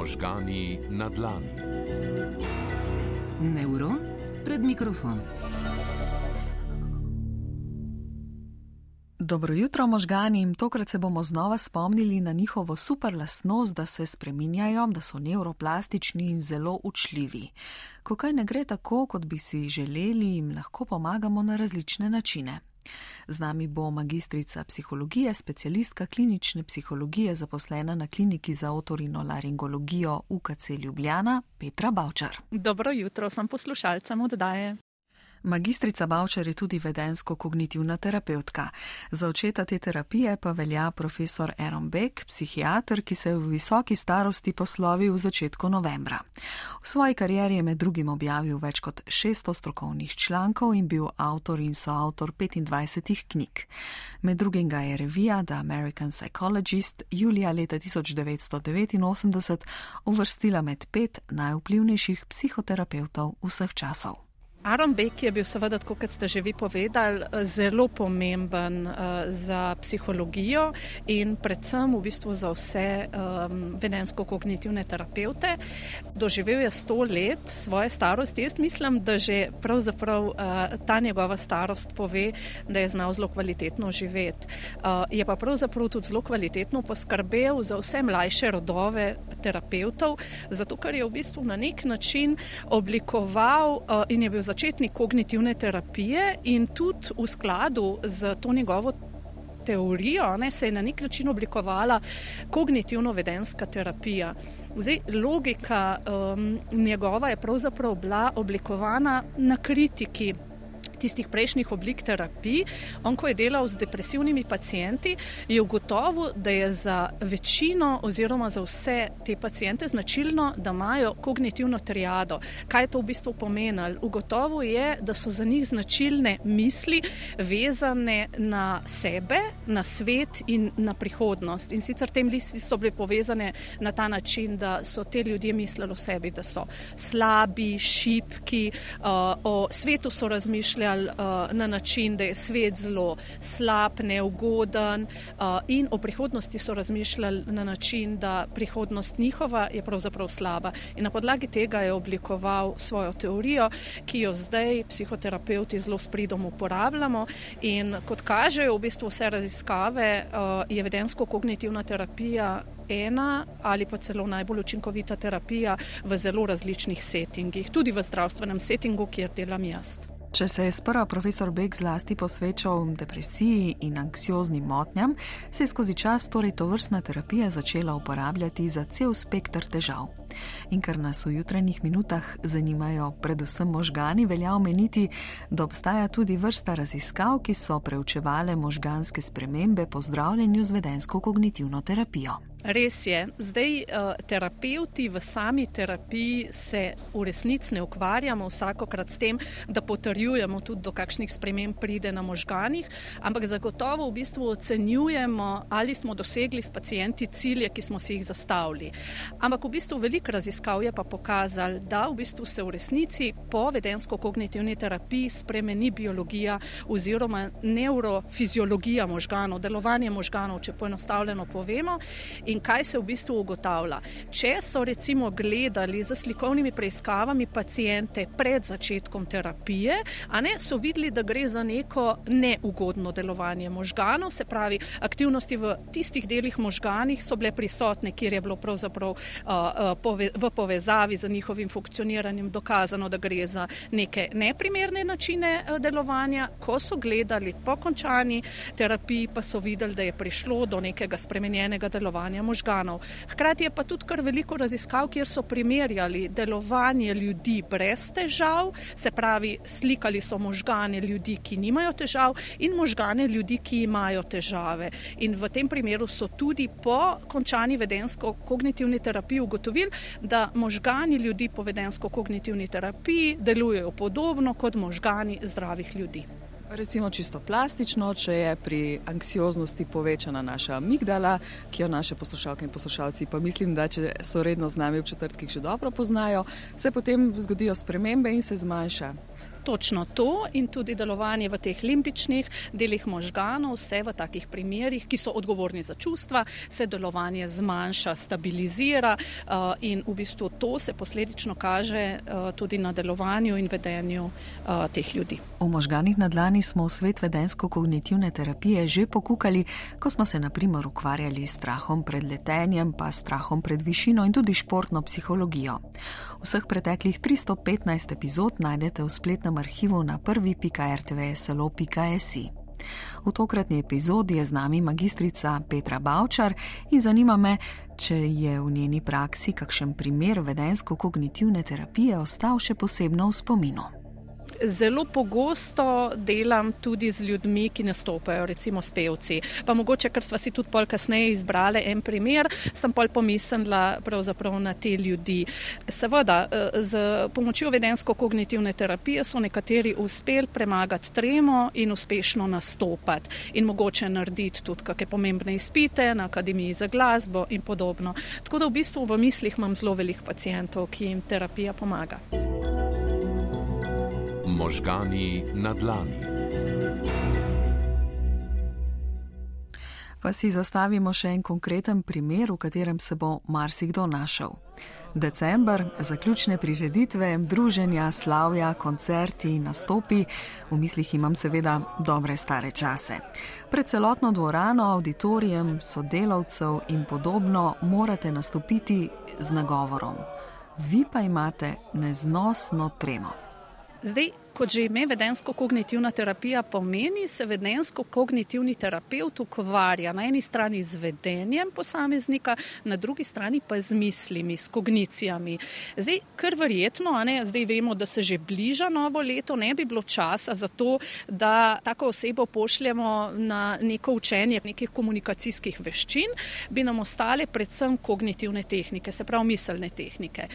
Možgani na dlani. Neuron pred mikrofon. Dobro jutro, možgani. Tokrat se bomo znova spomnili na njihovo super lastnost, da se spreminjajo, da so neuroplastični in zelo učljivi. Ko kaj ne gre tako, kot bi si želeli, jim lahko pomagamo na različne načine. Z nami bo magistrica psihologije, specialistka klinične psihologije, zaposlena na kliniki za otorinolaringologijo UKC Ljubljana, Petra Bavčar. Dobro jutro, sem poslušalcem oddaje. Magistrica Bavčar je tudi vedensko-kognitivna terapeutka. Za očeta te terapije pa velja profesor Aaron Beck, psihiater, ki se je v visoki starosti poslovil v začetku novembra. V svoji karieri je med drugim objavil več kot 600 strokovnih člankov in bil avtor in soavtor 25 knjig. Med drugim ga je revija The American Psychologist julija leta 1989 uvrstila med pet najvplivnejših psihoterapeutov vseh časov. Aaron Beck je bil seveda, kot ste že vi povedali, zelo pomemben uh, za psihologijo in predvsem v bistvu za vse um, vedensko-kognitivne terapeute. Doživel je sto let svoje starosti. Jaz mislim, da že pravzaprav uh, ta njegova starost pove, da je znal zelo kvalitetno živeti. Uh, je pa pravzaprav tudi zelo kvalitetno poskrbel za vse mlajše rodove terapeutov, zato ker je v bistvu na nek način oblikoval uh, in je bil začetnik kognitivne terapije in tudi v skladu z to njegovo teorijo ne, se je na nek način oblikovala kognitivno-vedenska terapija. Zdaj, logika um, njegova je pravzaprav bila oblikovana na kritiki tistih prejšnjih oblik terapij. On, ko je delal z depresivnimi pacijenti, je ugotovil, da je za večino oziroma za vse te pacijente značilno, da imajo kognitivno triado. Kaj to v bistvu pomeni? Ugotovil je, da so za njih značilne misli vezane na sebe, na svet in na prihodnost. In sicer te misli so bile povezane na ta način, da so te ljudje mislili o sebi, da so slabi, šipki, uh, o svetu so razmišljali uh, na način, da je svet zelo slab, neugoden, uh, in o prihodnosti so razmišljali na način, da prihodnost njihova je pravzaprav slaba. In na podlagi tega je oblikoval svojo teorijo, ki jo zdaj psihoterapeuti zelo spridom uporabljamo. In kot kažejo v bistvu vse raziskave, uh, je vedensko-kognitivna terapija. Ena ali pa celo najbolj učinkovita terapija v zelo različnih settingih, tudi v zdravstvenem settingu, kjer delam jaz. Če se je sprva profesor Beck zlasti posvečal depresiji in anksioznim motnjam, se je skozi čas torej to vrstna terapija začela uporabljati za cel spektr težav. In ker nas v jutranjih minutah zanimajo predvsem možgani, velja omeniti, da obstaja tudi vrsta raziskav, ki so preučevale možganske spremembe po zdravljenju z vedensko kognitivno terapijo. Res je. Zdaj, uh, terapeuti v sami terapiji se v resnici ne ukvarjamo vsakokrat s tem, da potrjujemo tudi, do kakšnih sprememb pride na možganih, ampak zagotovo v bistvu ocenjujemo, ali smo dosegli s pacijenti cilje, ki smo si jih zastavili. Ampak v bistvu veliko raziskav je pa pokazalo, da v bistvu se v resnici po vedensko-kognitivni terapiji spremeni biologija oziroma neurofiziologija možganov, delovanje možganov, če poenostavljeno povemo in kaj se v bistvu ugotavlja. Če so recimo gledali z slikovnimi preiskavami pacijente pred začetkom terapije, a ne so videli, da gre za neko neugodno delovanje možganov, se pravi, aktivnosti v tistih delih možganih so bile prisotne, kjer je bilo pravzaprav uh, pove, v povezavi z njihovim funkcioniranjem dokazano, da gre za neke neprimerne načine uh, delovanja. Ko so gledali po končani terapiji, pa so videli, da je prišlo do nekega spremenjenega delovanja možganov. Hkrati je pa tudi kar veliko raziskav, kjer so primerjali delovanje ljudi brez težav, se pravi, slikali so možgane ljudi, ki nimajo težav, in možgane ljudi, ki imajo težave. In v tem primeru so tudi po končani vedensko-kognitivni terapiji ugotovili, da možgani ljudi po vedensko-kognitivni terapiji delujejo podobno kot možgani zdravih ljudi. Recimo čisto plastično, če je pri anksioznosti povečana naša amigdala, ki jo naše poslušalke in poslušalci, pa mislim, da če so redno z nami v četrtkih, že dobro poznajo, se potem zgodijo spremembe in se zmanjša Točno to in tudi delovanje v teh limbičnih delih možganov, vse v takih primerjih, ki so odgovorni za čustva, se delovanje zmanjša, stabilizira uh, in v bistvu to se posledično kaže uh, tudi na delovanju in vedenju uh, teh ljudi. V možganih na dlani smo v svet vedensko-kognitivne terapije že pokukali, ko smo se naprimer ukvarjali s strahom pred letenjem, pa strahom pred višino in tudi športno psihologijo. Vseh preteklih 315 epizod najdete v spletnem arhivu na prvi.rtvslo.si. V tokratni epizodi je z nami magistrica Petra Bavčar in zanima me, če je v njeni praksi kakšen primer vedensko-kognitivne terapije ostal še posebno v spominu zelo pogosto delam tudi z ljudmi, ki nastopajo, recimo s pevci. Pa mogoče, ker smo si tudi pol kasneje izbrali en primer, sem pol pomislila pravzaprav na te ljudi. Seveda, eh, z pomočjo vedensko-kognitivne terapije so nekateri uspeli premagati tremo in uspešno nastopati in mogoče narediti tudi kakšne pomembne izpite na Akademiji za glasbo in podobno. Tako da v bistvu v mislih imam zelo veliko pacijentov, ki jim terapija pomaga. Možgani na dlani. Pa si zastavimo še en konkreten primer, v katerem se bo marsikdo našel. December, zaključne prireditve, druženja, slavja, koncerti, nastopi, v mislih imam seveda dobre stare čase. Pred celotno dvorano, auditorijem, sodelavcev in podobno morate nastopiti z nagovorom. Vi pa imate neznosno tremo. Zdaj, kot že ime vedensko-kognitivna terapija pomeni, se vedensko-kognitivni terapeut ukvarja na eni strani z vedenjem posameznika, na drugi strani pa z mislimi, s kognicijami. Zdaj, kar verjetno, ne, zdaj vemo, da se že bliža novo leto, ne bi bilo časa za to, da tako osebo pošljemo na neko učenje nekih komunikacijskih veščin, bi nam ostale predvsem kognitivne tehnike, se pravi miselne tehnike.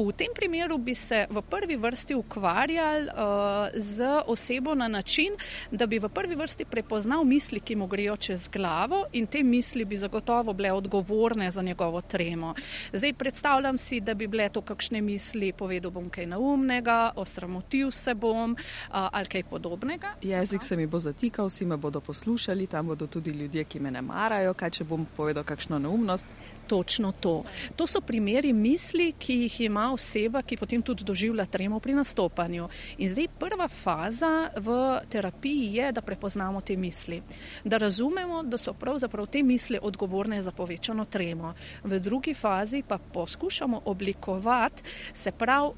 V tem primeru bi se v prvi vrsti ukvarjali uh, z osebo na način, da bi v prvi vrsti prepoznal misli, ki mu grejo čez glavo in te misli bi zagotovo bile odgovorne za njegovo tremo. Zdaj predstavljam si, da bi bile to kakšne misli, povedal bom kaj naumnega, osramotil se bom uh, ali kaj podobnega. Jezik se mi bo zatikal, vsi me bodo poslušali, tam bodo tudi ljudje, ki me ne marajo, kaj če bom povedal kakšno neumnost točno to. To so primeri misli, ki jih ima oseba, ki potem tudi doživlja tremo pri nastopanju. In zdaj prva faza v terapiji je, da prepoznamo te misli, da razumemo, da so pravzaprav te misli odgovorne za povečano tremo. V drugi fazi pa poskušamo oblikovati, se pravi,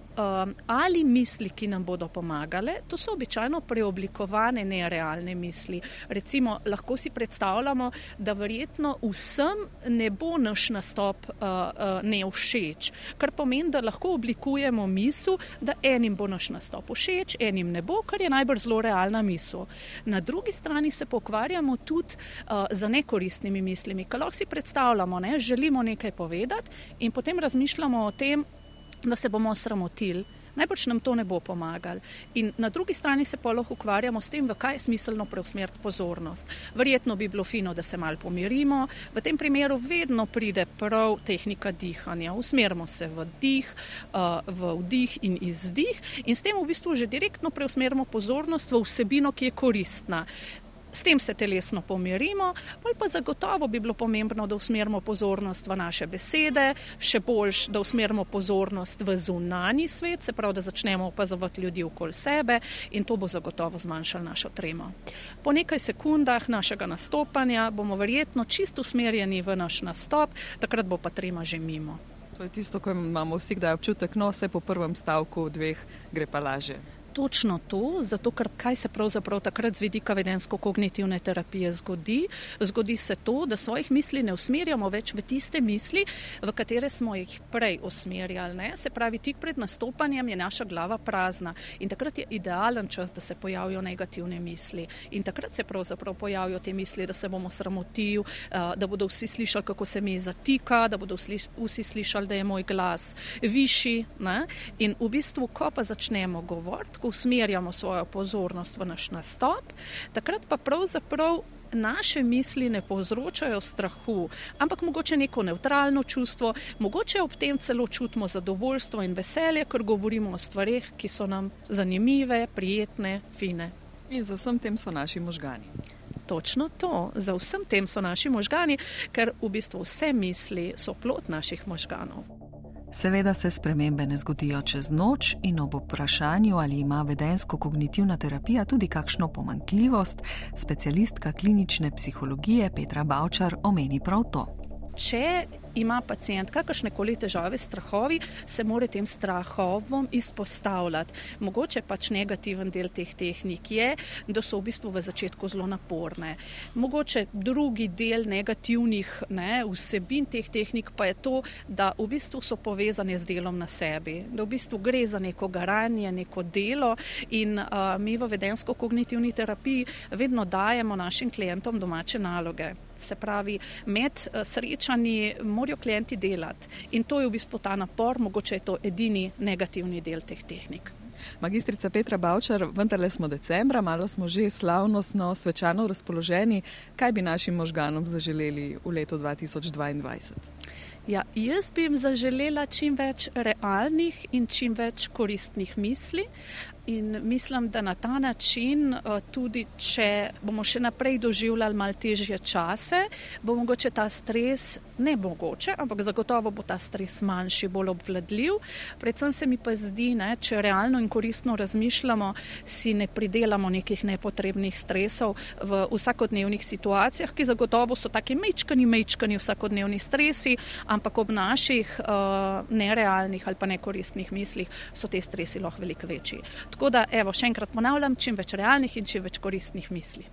ali misli, ki nam bodo pomagale, to so običajno preoblikovane nerealne misli. Recimo, lahko si predstavljamo, da verjetno vsem ne bo naš na nastop uh, uh, ne všeč. Kar pomeni, da lahko oblikujemo misel, da enim bo naš nastop všeč, enim ne bo, kar je najbolj zelo realna misel. Na drugi strani se pokvarjamo tudi uh, za nekoristnimi mislimi, kaj lahko si predstavljamo, ne? želimo nekaj povedati in potem razmišljamo o tem, da se bomo sramotili najbrž nam to ne bo pomagalo. In na drugi strani se pa lahko ukvarjamo s tem, v kaj je smiselno preusmeriti pozornost. Verjetno bi bilo fino, da se mal pomirimo. V tem primeru vedno pride prav tehnika dihanja. Usmerimo se v dih, uh, v vdih in izdih in s tem v bistvu že direktno preusmerimo pozornost v vsebino, ki je koristna. S tem se telesno pomirimo, bolj pa zagotovo bi bilo pomembno, da usmerimo pozornost v naše besede, še boljš, da usmerimo pozornost v zunani svet, se pravi, da začnemo opazovati ljudi okoli sebe in to bo zagotovo zmanjšalo našo tremo. Po nekaj sekundah našega nastopanja bomo verjetno čisto usmerjeni v naš nastop, takrat bo pa trema že mimo. To je tisto, ko imamo vsi kdaj občutek, no se po prvem stavku dveh gre pa laže točno to, zato ker kaj se pravzaprav takrat z vidika vedensko-kognitivne terapije zgodi? Zgodi se to, da svojih misli ne usmerjamo več v tiste misli, v katere smo jih prej usmerjali. Ne? Se pravi, tik pred nastopanjem je naša glava prazna in takrat je idealen čas, da se pojavijo negativne misli. In takrat se pravzaprav pojavijo te misli, da se bomo sramotili, da bodo vsi slišali, kako se mi zatika, da bodo vsi slišali, da je moj glas višji. Ne? In v bistvu, ko pa začnemo govoriti, usmerjamo svojo pozornost v naš nastop, takrat pa pravzaprav naše misli ne povzročajo strahu, ampak mogoče neko neutralno čustvo, mogoče ob tem celo čutimo zadovoljstvo in veselje, ker govorimo o stvarih, ki so nam zanimive, prijetne, fine. In za vsem tem so naši možgani. Točno to, za vsem tem so naši možgani, ker v bistvu vse misli so plot naših možganov. Seveda se spremembe ne zgodijo čez noč in ob vprašanju, ali ima vedensko-kognitivna terapija tudi kakšno pomankljivost, specialistka klinične psihologije Petra Bavčar omeni prav to. Če ima pacijent kakršne koli težave s strahovi, se mora tem strahovom izpostavljati. Mogoče pač negativen del teh tehnik je, da so v bistvu v začetku zelo naporne. Mogoče drugi del negativnih ne, vsebin teh tehnik pa je to, da v bistvu so povezane z delom na sebi, da v bistvu gre za neko garanje, neko delo in uh, mi v vedensko-kognitivni terapiji vedno dajemo našim klientom domače naloge. Se pravi, med srečanji morajo klienti delati. In to je v bistvu ta napor, mogoče je to edini negativni del teh tehnik. Magistrica Petra Bavčar, vendarle smo decembra, malo smo že slavnostno, svečano razpoloženi. Kaj bi našim možganom zaželeli v letu 2022? Ja, jaz bi jim zaželela čim več realnih in čim več koristnih misli. In mislim, da na ta način, tudi če bomo še naprej doživljali malo težje čase, bo mogoče ta stres, ne mogoče, ampak zagotovo bo ta stres manjši, bolj obvladljiv. Predvsem se mi pa zdi, ne, če realno in koristno razmišljamo, si ne pridelamo nekih nepotrebnih stresov v vsakodnevnih situacijah, ki zagotovo so taki mečkani, mečkani vsakodnevni stresi, ampak ob naših uh, nerealnih ali pa nekoristnih mislih so te stresi lahko veliko večji. Tako da, evo, še enkrat ponavljam, čim več realnih in čim več koristnih misli.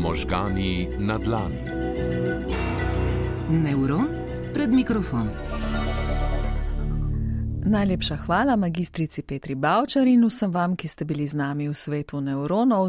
Možgani na dlani. Neuron pred mikrofon. Najlepša hvala magistrici Petri Bavčar in vsem vam, ki ste bili z nami v svetu neuronov.